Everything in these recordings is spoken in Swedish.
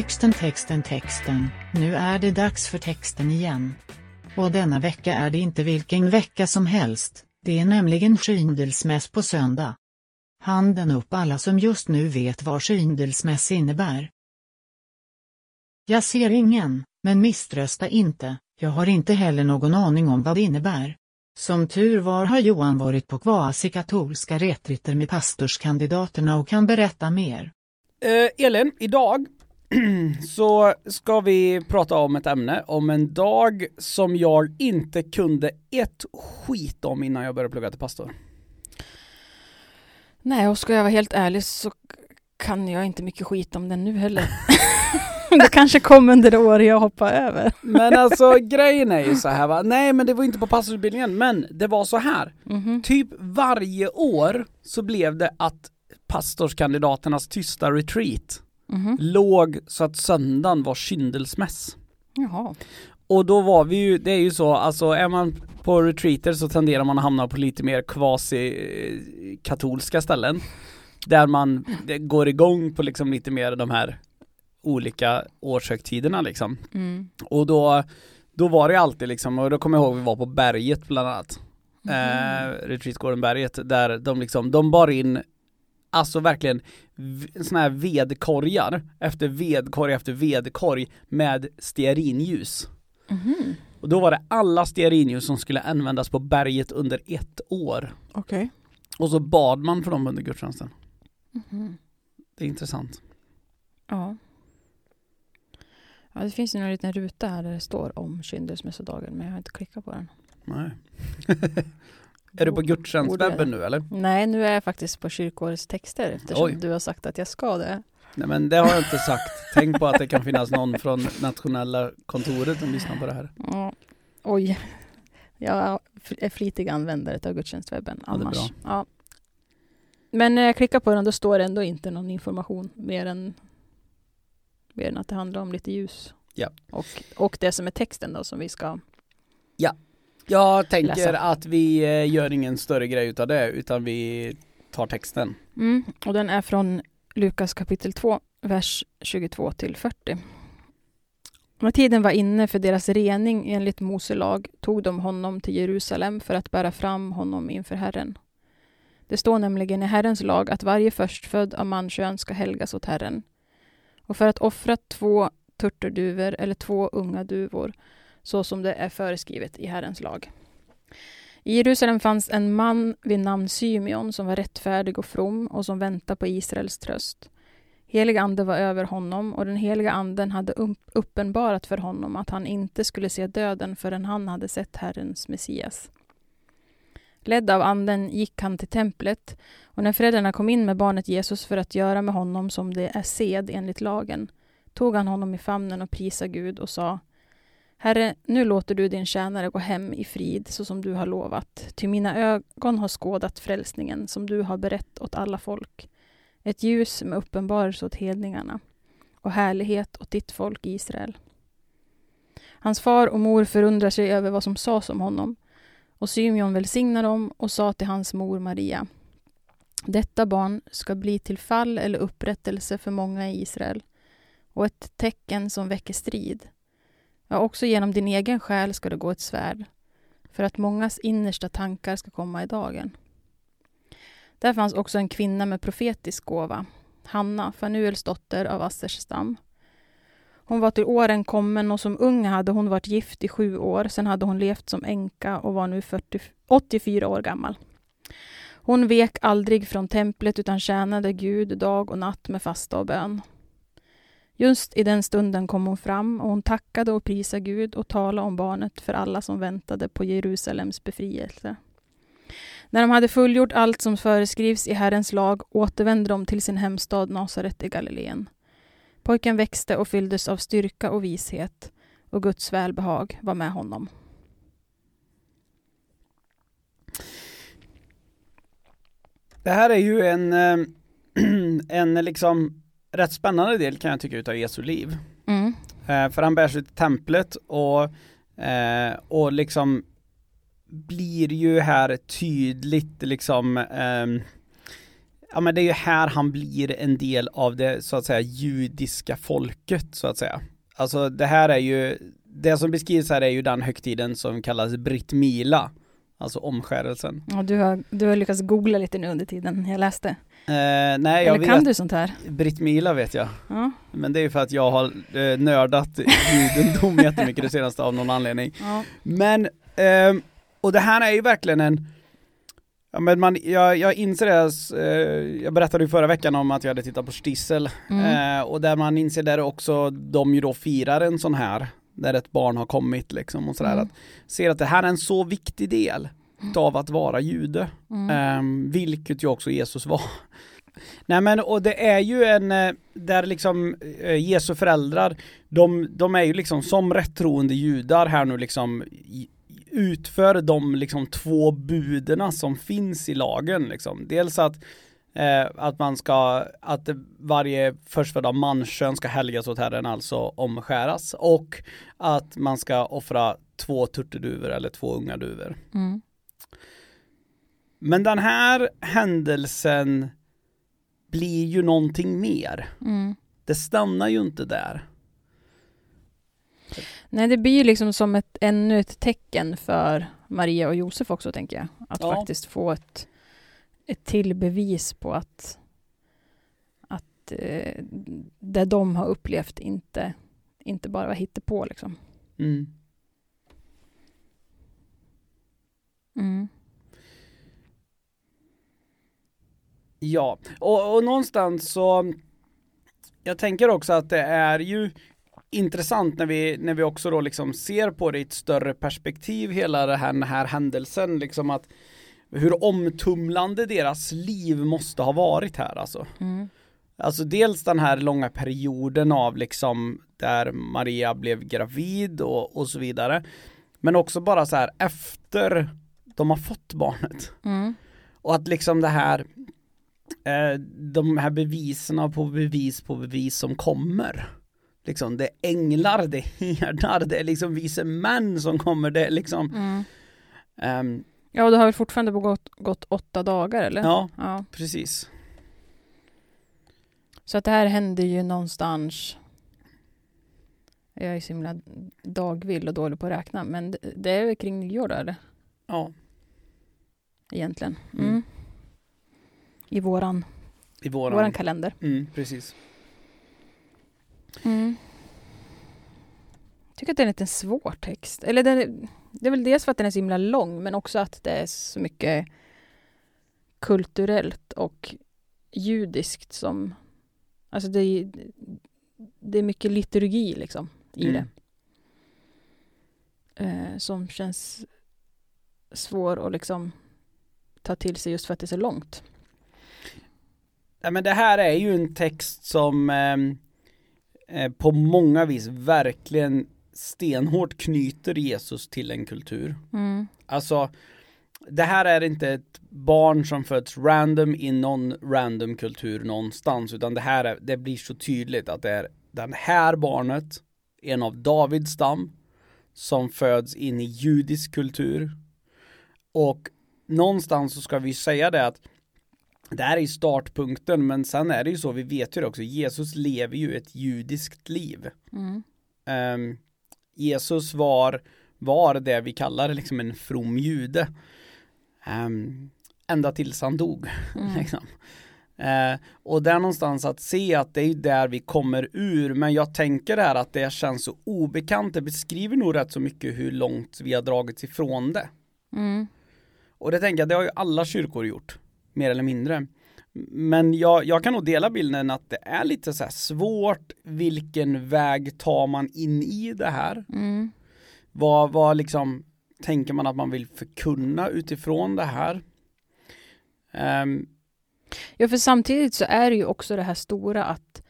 Texten, texten, texten. Nu är det dags för texten igen. Och denna vecka är det inte vilken vecka som helst, det är nämligen skyndelsmäss på söndag. Handen upp alla som just nu vet vad skyndelsmäss innebär. Jag ser ingen, men misströsta inte, jag har inte heller någon aning om vad det innebär. Som tur var har Johan varit på kvasi-katolska retriter med pastorskandidaterna och kan berätta mer. Eh, Elin, idag så ska vi prata om ett ämne, om en dag som jag inte kunde ett skit om innan jag började plugga till pastor. Nej, och ska jag vara helt ärlig så kan jag inte mycket skit om den nu heller. det kanske kom under det år jag hoppade över. Men alltså grejen är ju så här va, nej men det var inte på pastorsutbildningen, men det var så här. Mhm. Typ varje år så blev det att pastorskandidaternas tysta retreat Mhm. låg så att söndagen var kyndelsmäss. Jaha. Och då var vi ju, det är ju så, alltså är man på retreater så tenderar man att hamna på lite mer kvasi-katolska ställen. Där man går igång på liksom lite mer de här olika årshögtiderna liksom. Mm. Och då, då var det alltid liksom, och då kommer jag ihåg vi var på berget bland annat. Eh, Retreatgården berget, där de liksom, de bar in Alltså verkligen såna här vedkorgar efter vedkorg efter vedkorg med stearinljus. Mhm. Och då var det alla stearinljus som skulle användas på berget under ett år. Okej. Och så bad man för dem under gudstjänsten. Mhm. Det är intressant. Ja. Ja, det finns ju en liten ruta här där det står om kyndelsmässodagen, men jag har inte klickat på den. Nej. är du på gudstjänstwebben nu eller? Nej, nu är jag faktiskt på kyrkårets texter eftersom Oj. du har sagt att jag ska det. Nej men det har jag inte sagt. Tänk på att det kan finnas någon från nationella kontoret som lyssnar på det här. Ja. Oj. Jag är flitig användare av gudstjänstwebben Ja, annars. bra. Ja. Men när jag klickar på den då står det ändå inte någon information mer än, mer än att det handlar om lite ljus. Ja. Och, och det som är texten då som vi ska... Jag tänker Läsa. att vi eh, gör ingen större grej utav det utan vi tar texten. Mm, och den är från Lukas kapitel 2, vers 22 till 40. När tiden var inne för deras rening enligt Mose lag tog de honom till Jerusalem för att bära fram honom inför Herren. Det står nämligen i Herrens lag att varje förstfödd av mankön ska helgas åt Herren. Och för att offra två turturduvor eller två unga duvor, så som det är föreskrivet i Herrens lag. I Jerusalem fanns en man vid namn Symeon som var rättfärdig och from och som väntade på Israels tröst. Helig ande var över honom och den heliga anden hade uppenbarat för honom att han inte skulle se döden förrän han hade sett Herrens Messias. Ledd av anden gick han till templet och när föräldrarna kom in med barnet Jesus för att göra med honom som det är sed enligt lagen tog han honom i famnen och prisade Gud och sa Herre, nu låter du din tjänare gå hem i frid så som du har lovat, ty mina ögon har skådat frälsningen som du har berett åt alla folk, ett ljus med uppenbarelse åt hedningarna och härlighet åt ditt folk Israel. Hans far och mor förundrar sig över vad som sades om honom och Symeon välsignar dem och sa till hans mor Maria Detta barn ska bli till fall eller upprättelse för många i Israel och ett tecken som väcker strid. Ja, också genom din egen själ ska det gå ett svärd, för att mångas innersta tankar ska komma i dagen. Där fanns också en kvinna med profetisk gåva, Hanna, Fanuels dotter av Assers stam. Hon var till åren kommen och som ung hade hon varit gift i sju år, sen hade hon levt som änka och var nu 40, 84 år gammal. Hon vek aldrig från templet utan tjänade Gud dag och natt med fasta och bön. Just i den stunden kom hon fram och hon tackade och prisade Gud och talade om barnet för alla som väntade på Jerusalems befrielse. När de hade fullgjort allt som föreskrivs i Herrens lag återvände de till sin hemstad Nasaret i Galileen. Pojken växte och fylldes av styrka och vishet och Guds välbehag var med honom. Det här är ju en, eh, en liksom rätt spännande del kan jag tycka utav Jesu liv. Mm. Eh, för han bär sig till templet och, eh, och liksom blir ju här tydligt liksom ehm, ja men det är ju här han blir en del av det så att säga judiska folket så att säga. Alltså det här är ju, det som beskrivs här är ju den högtiden som kallas Brit Mila, alltså omskärelsen. Ja, du, har, du har lyckats googla lite nu under tiden jag läste. Eh, nej, jag Eller kan vet, du sånt här? Brit Mila vet jag, Ja. men det är för att jag har eh, nördat judendom jättemycket det senaste av någon anledning. ja. Men, ehm, och det här är ju verkligen en Ja men man, jag, jag inser det, eh, jag berättade ju förra veckan om att jag hade tittat på Stissel Mm. eh, och där man inser där också de ju då firar en sån här där ett barn har kommit liksom och sådär Mm. att ser att det här är en så viktig del av att vara jude, Mm. ehm, vilket ju också Jesus var. Nej men och det är ju en, eh, där liksom eh, Jesu föräldrar, de, de är ju liksom som rättroende judar här nu liksom i- utför de liksom två buderna som finns i lagen liksom. Dels att eh, att man ska, att varje förstfödda manskön ska helgas åt Herren, alltså omskäras och att man ska offra två turturduvor eller två unga duvor. Mm. Men den här händelsen blir ju någonting mer. Mm. Det stannar ju inte där. Nej, det blir ju liksom som ett, ännu ett tecken för Maria och Josef också, tänker jag. Att Ja. faktiskt få ett, ett till bevis på att, att eh, det de har upplevt inte, inte bara var hittepå liksom. Mm. Mm. Ja, och, och någonstans så jag tänker också att det är ju intressant när vi, när vi också då liksom ser på det i ett större perspektiv hela det här, den här händelsen liksom att hur omtumlande deras liv måste ha varit här alltså. Mm. Alltså dels den här långa perioden av liksom där Maria blev gravid och, och så vidare. Men också bara så här efter de har fått barnet. Mm. Och att liksom det här eh, de här bevisen på bevis på bevis som kommer. Liksom det är änglar, det är herdar, det är liksom vise män som kommer, det är liksom Mm. ehm, Ja, och det har väl fortfarande gått, gått åtta dagar, eller? Ja, ja. precis. Så att det här händer ju någonstans jag är så himla dagvill och dålig på att räkna, men det, det är väl kring nyår då, eller? Ja, Egentligen. Mm. Mm. I våran, i våran, våran kalender. mm, precis. Mm. Jag tycker att det är en lite svår text. Eller det, är- det är väl dels för att den är så himla lång, men också att det är så mycket kulturellt och judiskt som... Alltså det är, det är mycket liturgi liksom i Mm. det. Eh, som känns svår att liksom ta till sig just för att det är så långt. Ja, men det här är ju en text som ehm, eh, på många vis verkligen stenhårt knyter Jesus till en kultur. Mm. Alltså, det här är inte ett barn som föds random i någon random kultur någonstans, utan det här är, det blir så tydligt att det är den här barnet, en av Davids stam, som föds in i judisk kultur. Och någonstans så ska vi säga det att det här är startpunkten, men sen är det ju så, vi vet ju det också, Jesus lever ju ett judiskt liv. Mm. Ehm, Jesus var, var det vi kallar liksom en from jude. Um, ända tills han dog. Mm. liksom. Eh, och där någonstans att se att det är där vi kommer ur, men jag tänker här att det känns så obekant, det beskriver nog rätt så mycket hur långt vi har dragits ifrån det. Mm. Och det tänker jag, det har ju alla kyrkor gjort, mer eller mindre. Men jag, jag kan nog dela bilden att det är lite så svårt, vilken väg tar man in i det här? Mm. Vad, vad liksom tänker man att man vill förkunna utifrån det här? Ehm, Ja, för samtidigt så är det ju också det här stora att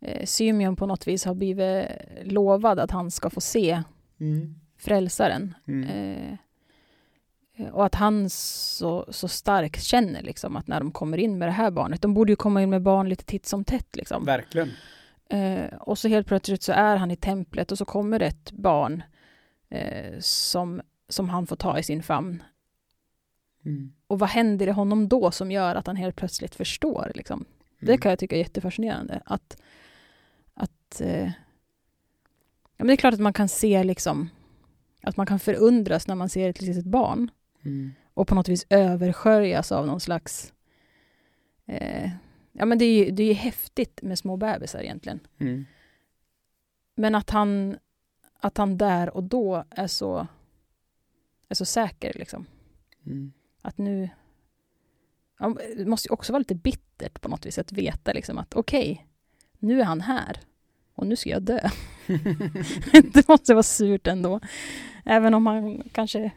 eh, Symeon på något vis har blivit lovad att han ska få se frälsaren. mm, Eh, och att han så, så starkt känner liksom att när de kommer in med det här barnet, de borde ju komma in med barn lite titt som tätt liksom. Verkligen. Eh, och så helt plötsligt så är han i templet och så kommer det ett barn eh, som, som han får ta i sin famn. Mm. Och vad händer i honom då som gör att han helt plötsligt förstår? Liksom? Det Mm. kan jag tycka är jättefascinerande. Att, att, eh, ja, men det är klart att man kan se liksom, att man kan förundras när man ser ett litet barn Mm. och på något vis översköljas av någon slags... Eh, ja, men det är ju det är ju häftigt med små bebisar egentligen. Mm. Men att han, att han där och då är så, är så säker. Liksom. Mm. Att nu... Ja, det måste ju också vara lite bittert på något vis att veta liksom att okej, nu är han här och nu ska jag dö. det måste vara surt ändå. Även om han kanske,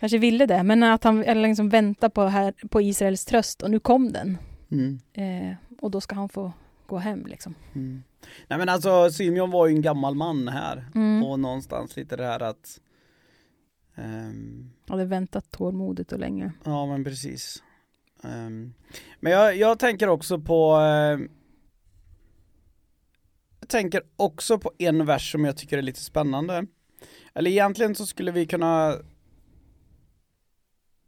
kanske ville det. Men att han eller liksom väntar på, här, på Israels tröst och nu kom den. Mm. Eh, och då ska han få gå hem liksom. Mm. Nej men alltså Symeon var ju en gammal man här Mm. och någonstans lite det här att ehm, Hade väntat tålmodigt och länge. Ja men precis Ehm, Men jag, jag tänker också på ehm, Jag tänker också på en vers som jag tycker är lite spännande Eller egentligen så skulle vi kunna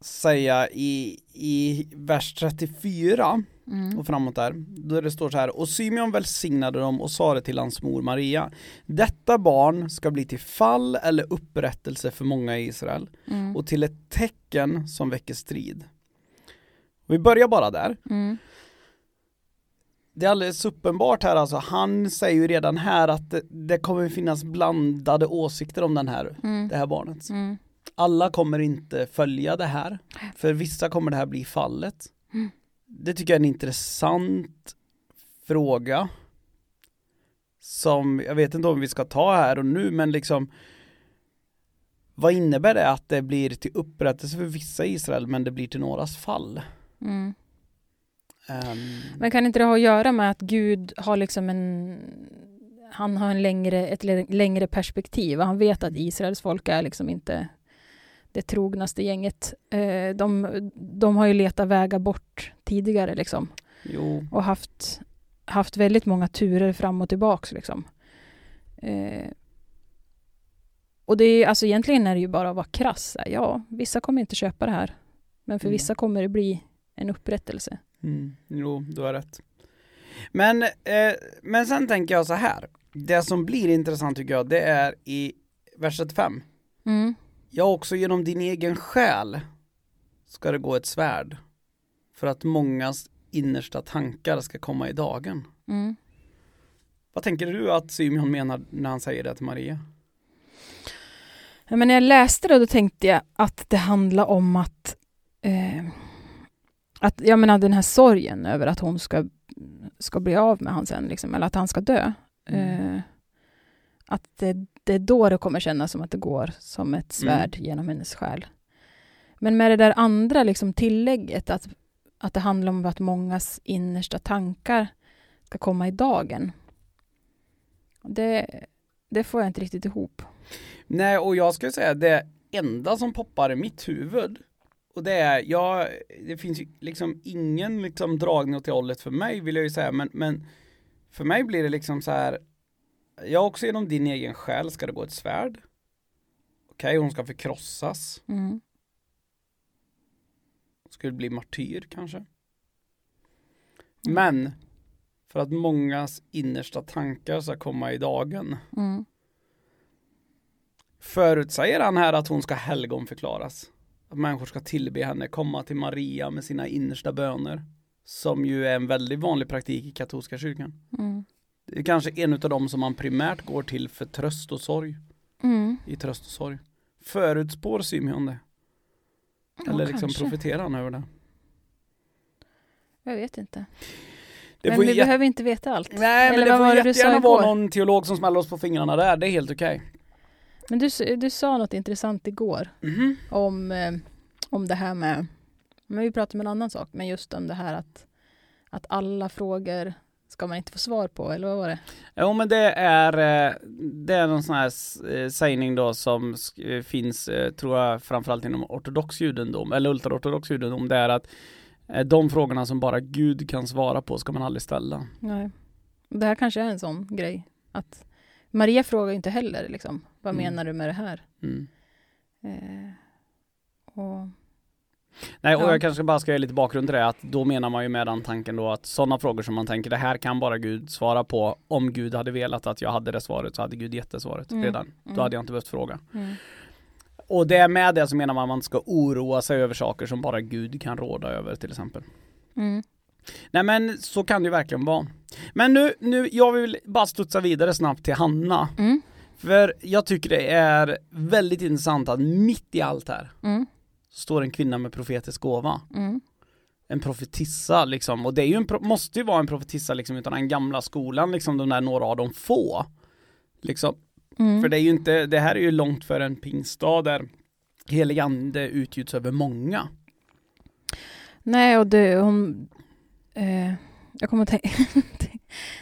Säga i, i vers 34 Mm. och framåt där, då det står så här, och Symeon välsignade dem och sa det till hans mor Maria, detta barn ska bli till fall eller upprättelse för många i Israel Mm. och till ett tecken som väcker strid. Vi börjar bara där. Mm. Det är alldeles uppenbart här alltså, han säger ju redan här att det, det kommer finnas blandade åsikter om den här, Mm. det här barnet. Alla kommer inte följa det här, för vissa kommer det här bli fallet. Mm. Det tycker jag är en intressant fråga. Som, jag vet inte om vi ska ta här och nu, men liksom vad innebär det att det blir till upprättelse för vissa i Israel men det blir till någras fall? Mm. Ehm, Men kan inte det ha att göra med att Gud har liksom en... Han har en längre, ett lä- längre perspektiv. Han vet att Israels folk är liksom inte det trognaste gänget. Eh, De, de har ju letat vägar bort tidigare liksom. jo, Och haft, haft väldigt många turer fram och tillbaks liksom. Eh, och det är alltså egentligen är det ju bara att vara krass. Ja, vissa kommer inte köpa det här. Men för Mm. vissa kommer det bli en upprättelse. mm, jo, du har rätt. Men, eh, men sen tänker jag så här, det som blir intressant tycker jag, det är i vers 5. Mm. Ja, också genom din egen själ ska det gå ett svärd för att mångas innersta tankar ska komma i dagen. Mm. Vad tänker du att Symeon menar när han säger det till Maria? Ja, men när jag läste det då tänkte jag att det handlar om att, eh, att jag menar den här sorgen över att hon ska, ska bli av med han sen, liksom, eller att han ska dö. Mm. Eh, att det, det är då det kommer kännas som att det går som ett svärd genom hennes själ. Men med det där andra liksom, tillägget, att, att det handlar om att mångas innersta tankar ska komma i dagen. Det, det får jag inte riktigt ihop. Nej, och jag skulle säga det enda som poppar i mitt huvud och det är, ja, det finns ju liksom ingen liksom dragning åt det hållet för mig vill jag ju säga, men, men för mig blir det liksom så här, ja också genom din egen själ ska det gå ett svärd. Okej, hon ska förkrossas, Mm. skulle bli martyr kanske. Men för att mångas innersta tankar ska komma i dagen Mm. Förutsäger han här att hon ska helgonförklaras? Att människor ska tillbe henne, komma till Maria med sina innersta böner. Som ju är en väldigt vanlig praktik i katolska kyrkan. Mm. Det är kanske en av dem som man primärt går till för tröst och sorg. Mm. I tröst och sorg. Förutspår Symeon det? Ja, Eller liksom kanske. profeterar han över det? Jag vet inte. Det Men vi jät- behöver inte veta allt. Nej men Eller det vad får var det jättegärna vara någon teolog som smäller oss på fingrarna där, det är helt okej. Men du, du sa något intressant igår Mhm. om, eh, om det här med, men vi pratade om en annan sak, men just om det här att, att alla frågor ska man inte få svar på, eller vad var det? Jo men det är, eh, det är någon sån här eh, sägning då som eh, finns, tror jag, framförallt inom ortodox judendom, eller ultraortodox judendom, det är att de frågorna som bara Gud kan svara på ska man aldrig ställa. Nej. Det här kanske är en sån grej. Att Maria frågar inte heller, liksom, vad Mm. menar du med det här? Mm. Eh, och Nej, och Ja. jag kanske bara ska ge lite bakgrund till det, att då menar man ju med den tanken då att sådana frågor som man tänker, det här kan bara Gud svara på. Om Gud hade velat att jag hade det svaret så hade Gud gett det svaret Mm. redan. Då Mm. hade jag inte behövt fråga. Mm. Och det med det så menar man att man ska oroa sig över saker som bara Gud kan råda över till exempel. Mm. Nej men så kan det ju verkligen vara. Men nu, nu, jag vill bara studsa vidare snabbt till Hanna. Mm. För jag tycker det är väldigt intressant att mitt i allt här Mm. Står en kvinna med profetisk gåva. Mm. En profetissa liksom, och det är ju en, måste ju vara en profetissa liksom utan den gamla skolan liksom, de där några av de få. Liksom, Mm. för det är ju inte, det här är ju långt för en pingstdag där helig ande utgjuts över många. Nej, och det, hon... Eh, jag kommer att tänka... det,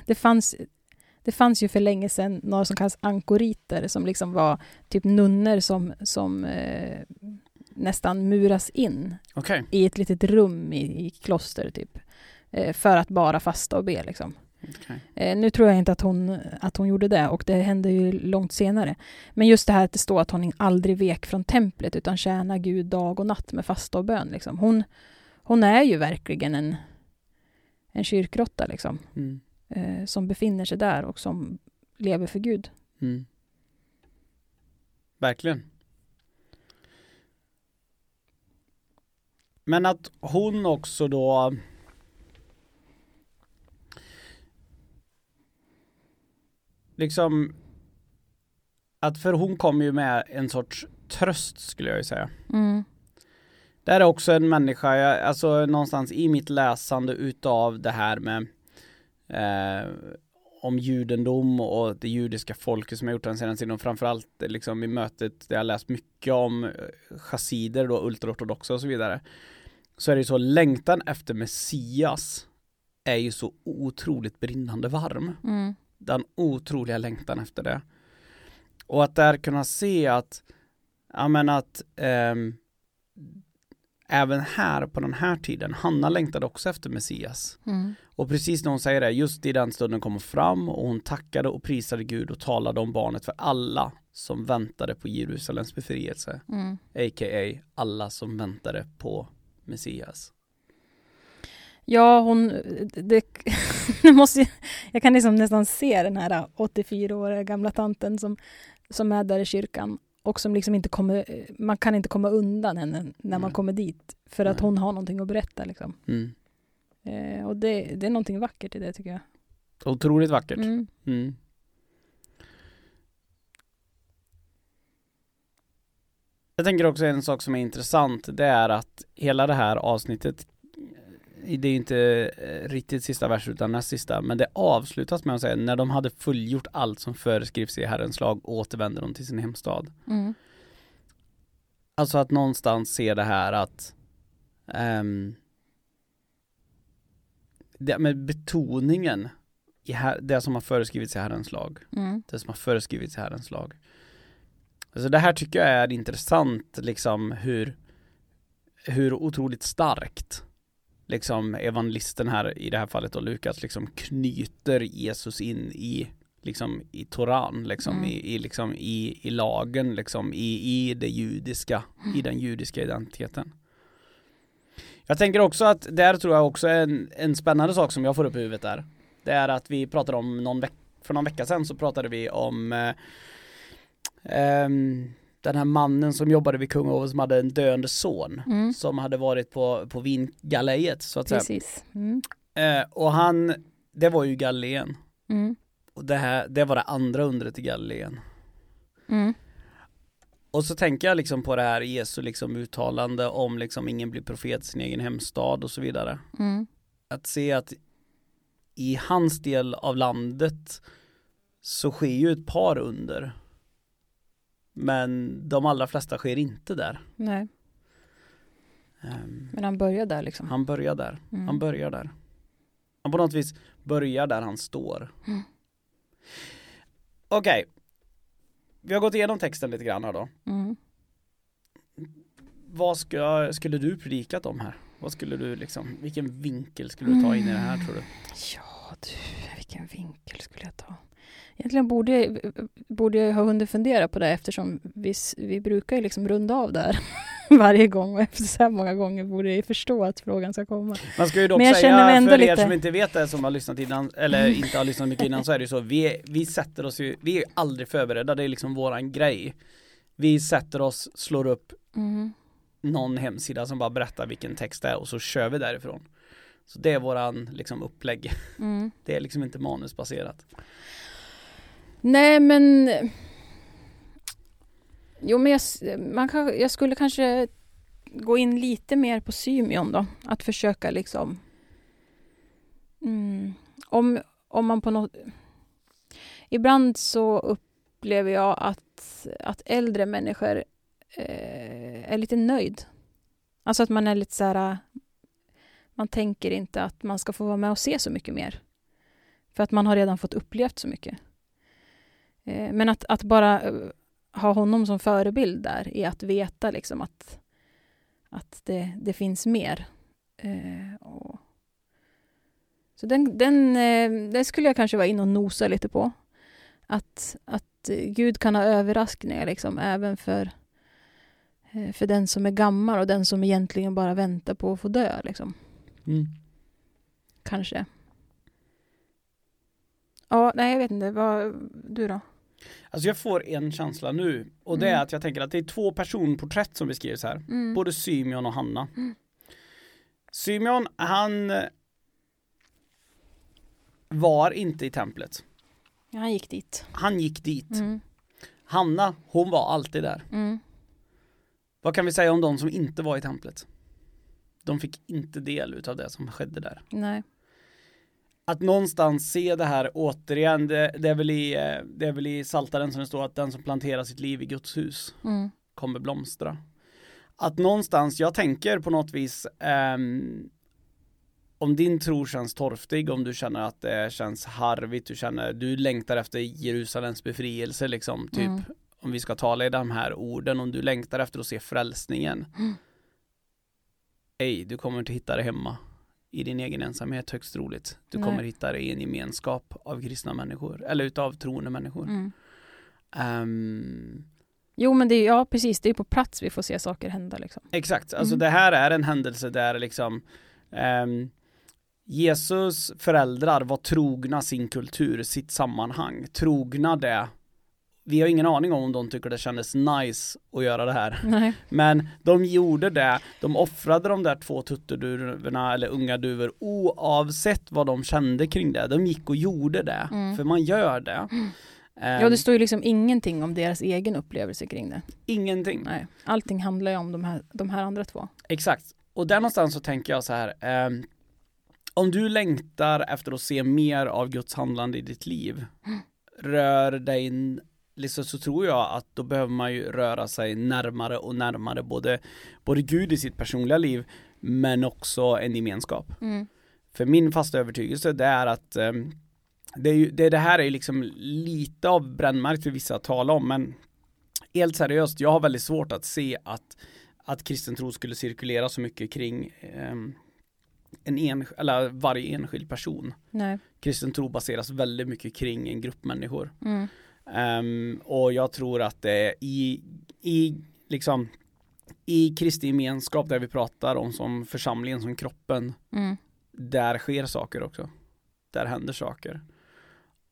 det, fanns, det fanns ju för länge sedan några som kallas ankoriter som liksom var typ nunnor som, som eh, nästan muras in Okej. i ett litet rum i, i kloster typ. Eh, för att bara fasta och be liksom. Okej. Eh, nu tror jag inte att hon, att hon gjorde det och det hände ju långt senare. Men just det här att det står att hon aldrig vek från templet utan tjänar Gud dag och natt med fasta och bön. Liksom. Hon, hon är ju verkligen en, en kyrkråtta liksom, Mm. eh, som befinner sig där och som lever för Gud. Mm. Verkligen. Men att hon också då liksom att för hon kom ju med en sorts tröst skulle jag ju säga. Mm. Det här är också en människa, jag, alltså någonstans i mitt läsande utav det här med eh, om judendom och det judiska folket som jag gjort den senaste tiden och framförallt liksom i mötet där jag läst mycket om eh, chassider då, ultraortodoxa och så vidare. Så är det ju så, längtan efter Messias är ju så otroligt brinnande varm Mm. den otroliga längtan efter det. Och att där kunna se att, ja men att ehm, även här på den här tiden, Hanna längtade också efter Messias. Mm. Och precis när hon säger det, just i den stunden kom hon fram och hon tackade och prisade Gud och talade om barnet för alla som väntade på Jerusalems befrielse, Mm. a.k.a. alla som väntade på Messias. Ja, hon... Det, det måste, jag kan liksom nästan se den här 84-åriga gamla tanten som, som är där i kyrkan och som liksom inte kommer... Man kan inte komma undan henne när man Nej. kommer dit för att hon har någonting att berätta. Liksom. Mm. Eh, och det, det är någonting vackert i det tycker jag. Otroligt vackert. Mm. Mm. Jag tänker också en sak som är intressant, det är att hela det här avsnittet, det är inte eh, riktigt sista vers utan näst sista, men det avslutas med att säga när de hade fullgjort allt som föreskrivs i Herrens lag återvände de till sin hemstad. Mm. Alltså att någonstans se det här att ehm, det med betoningen i här, det som har föreskrivits i Herrens lag Mm. det som har föreskrivits i Herrens lag. Alltså det här tycker jag är intressant, liksom hur, hur otroligt starkt liksom evangelisten här, i det här fallet då Lukas, liksom knyter Jesus in i liksom i Toran, liksom, Mm. i, i, liksom, i, i lagen, liksom, i, i det judiska, i den judiska identiteten. Jag tänker också att där tror jag också en, en spännande sak som jag får upp i huvudet där. Det är att vi pratade om någon veck för någon vecka sedan så pratade vi om eh, ehm, den här mannen som jobbade vid Kungahov som hade en döende son Mm. som hade varit på, på vingalejet så att säga. Precis. Mm. Eh, och han, det var ju Galileen. Mm. Och det här, det var det andra undret i Galileen. Och så tänker jag liksom på det här Jesu liksom uttalande om liksom ingen blir profet sin egen hemstad och så vidare. Mm. Att se att i hans del av landet så sker ju ett par under. Men de allra flesta sker inte där. Nej, Ehm, men han börjar där liksom. han börjar där. Mm. Han börjar där. Han på något vis börjar där han står. Mm. Okej. Vi har gått igenom texten lite grann här då. Mm. Vad ska, skulle du predikat om här? Vad skulle du liksom, vilken vinkel skulle du ta in i det här tror du? Ja du, vilken vinkel skulle jag ta? Egentligen borde borde jag ha hunnit fundera på det eftersom vi, vi brukar ju liksom runda av där. varje gång och efter så här många gånger borde jag ju förstå att frågan ska komma. Man ska ju dock Men jag mig säga ändå för er lite- som inte vet det, som har lyssnat innan, eller inte har lyssnat mycket innan så är det ju så, vi, vi sätter oss ju, vi är ju aldrig förberedda, det är liksom våran grej. Vi sätter oss, slår upp Mm. någon hemsida som bara berättar vilken text det är och så kör vi därifrån. Så det är våran liksom upplägg. Mm. Det är liksom inte manusbaserat. Nej men Jo men jag, man kan, jag skulle kanske gå in lite mer på Symeon då. Att försöka liksom mm, om, om man på något Ibland så upplever jag att, att äldre människor eh, är lite nöjd. Alltså att man är lite så här man tänker inte att man ska få vara med och se så mycket mer. För att man har redan fått upplevt så mycket. Eh, Men att, att bara eh, ha honom som förebild där i att veta liksom att, att det, det finns mer. Eh, och så den, den, eh, det skulle jag kanske vara inne och nosa lite på. Att, att Gud kan ha överraskningar liksom, även för, eh, för den som är gammal och den som egentligen bara väntar på att få dö. Liksom. Mm. Kanske. Ja, nej jag vet inte. Vad, du då? Alltså jag får en känsla nu och det är Mm. att jag tänker att det är två personporträtt som beskrivs här. Mm. Både Symeon och Hanna. Mm. Symeon, han var inte i templet. Ja, han gick dit. Han gick dit. Mm. Hanna, hon var alltid där. Mm. Vad kan vi säga om de som inte var i templet? De fick inte del utav det som skedde där. Nej. Att någonstans se det här återigen, det, det, är, väl i, eh, det är väl i Saltaren som det står att den som planterar sitt liv i Guds hus Mm. kommer blomstra. Att någonstans, jag tänker på något vis ehm, om din tro känns torftig, om du känner att det känns harvigt, du känner, du längtar efter Jerusalems befrielse liksom, typ Mm. om vi ska tala i de här orden, om du längtar efter att se frälsningen. Mm. Ej, du kommer inte hitta det hemma i din egen ensamhet högst troligt. Du Nej. kommer hitta det i en gemenskap av kristna människor, eller utav troende människor. Mm. Ehm, Jo, men det är, ja, precis. Det är på plats vi får se saker hända. Liksom. Exakt, alltså Mm. det här är en händelse där liksom ehm, Jesus föräldrar var trogna sin kultur, sitt sammanhang, trogna det. Vi har ingen aning om om de tycker det kändes nice att göra det här. Nej. Men de gjorde det, de offrade de där två tutteduvorna eller unga duvor oavsett vad de kände kring det. De gick och gjorde det, Mm. för man gör det. Ja, Ehm, det står ju liksom ingenting om deras egen upplevelse kring det. ingenting. Nej. Allting handlar ju om de här, de här andra två. Exakt. Och där någonstans så tänker jag så här. ehm, om du längtar efter att se mer av Guds handlande i ditt liv, rör dig, liksom så tror jag att då behöver man ju röra sig närmare och närmare både, både Gud i sitt personliga liv, men också en gemenskap. Mm. För min fasta övertygelse det är att ehm, det, är ju, det, det här är liksom lite av brännmärkt för vissa att tala om men helt seriöst, jag har väldigt svårt att se att, att kristen tro skulle cirkulera så mycket kring ehm, en en, eller varje enskild person. Nej. Kristen tro baseras väldigt mycket kring en grupp människor. Mm. Ehm, och jag tror att det i, i liksom i Kristi gemenskap där vi pratar om som församlingen, som kroppen, Mm. där sker saker också. Där händer saker.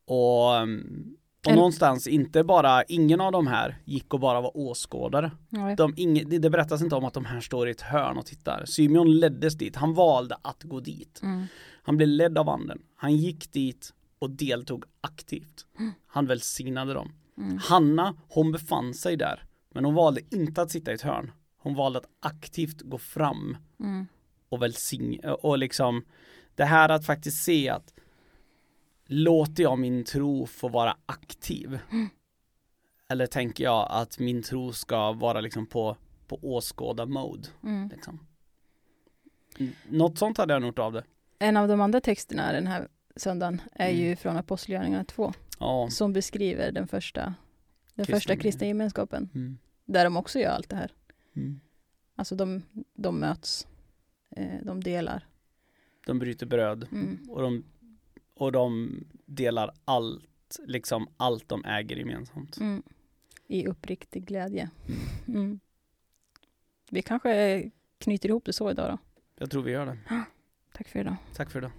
Och, um, och någonstans, inte bara, ingen av de här gick och bara var åskådare. De, ing, det, det berättas inte om att de här står i ett hörn och tittar. Symeon leddes dit, han valde att gå dit. Mm. Han blev ledd av anden. Han gick dit och deltog aktivt. Han välsignade dem. Mm. Hanna, hon befann sig där. Men hon valde inte att sitta i ett hörn. Hon valde att aktivt gå fram Mm. och välsigna och liksom det här att faktiskt se att låter jag min tro få vara aktiv? Eller tänker jag att min tro ska vara liksom på, på åskåda mode? Mm. Liksom. Något sånt hade jag gjort av det. En av de andra texterna den här söndagen är Mm. ju från Apostlagärningarna 2 Ja. som beskriver den första den Kristna första kristna gemenskapen Mm. där de också gör allt det här. Mm. Alltså de, de möts, eh, de delar. De bryter bröd Mm. och de, och de delar allt, liksom allt de äger gemensamt. Mm. I uppriktig glädje. Mm. Vi kanske knyter ihop det så idag då. Jag tror vi gör det. Tack för idag. Tack för idag.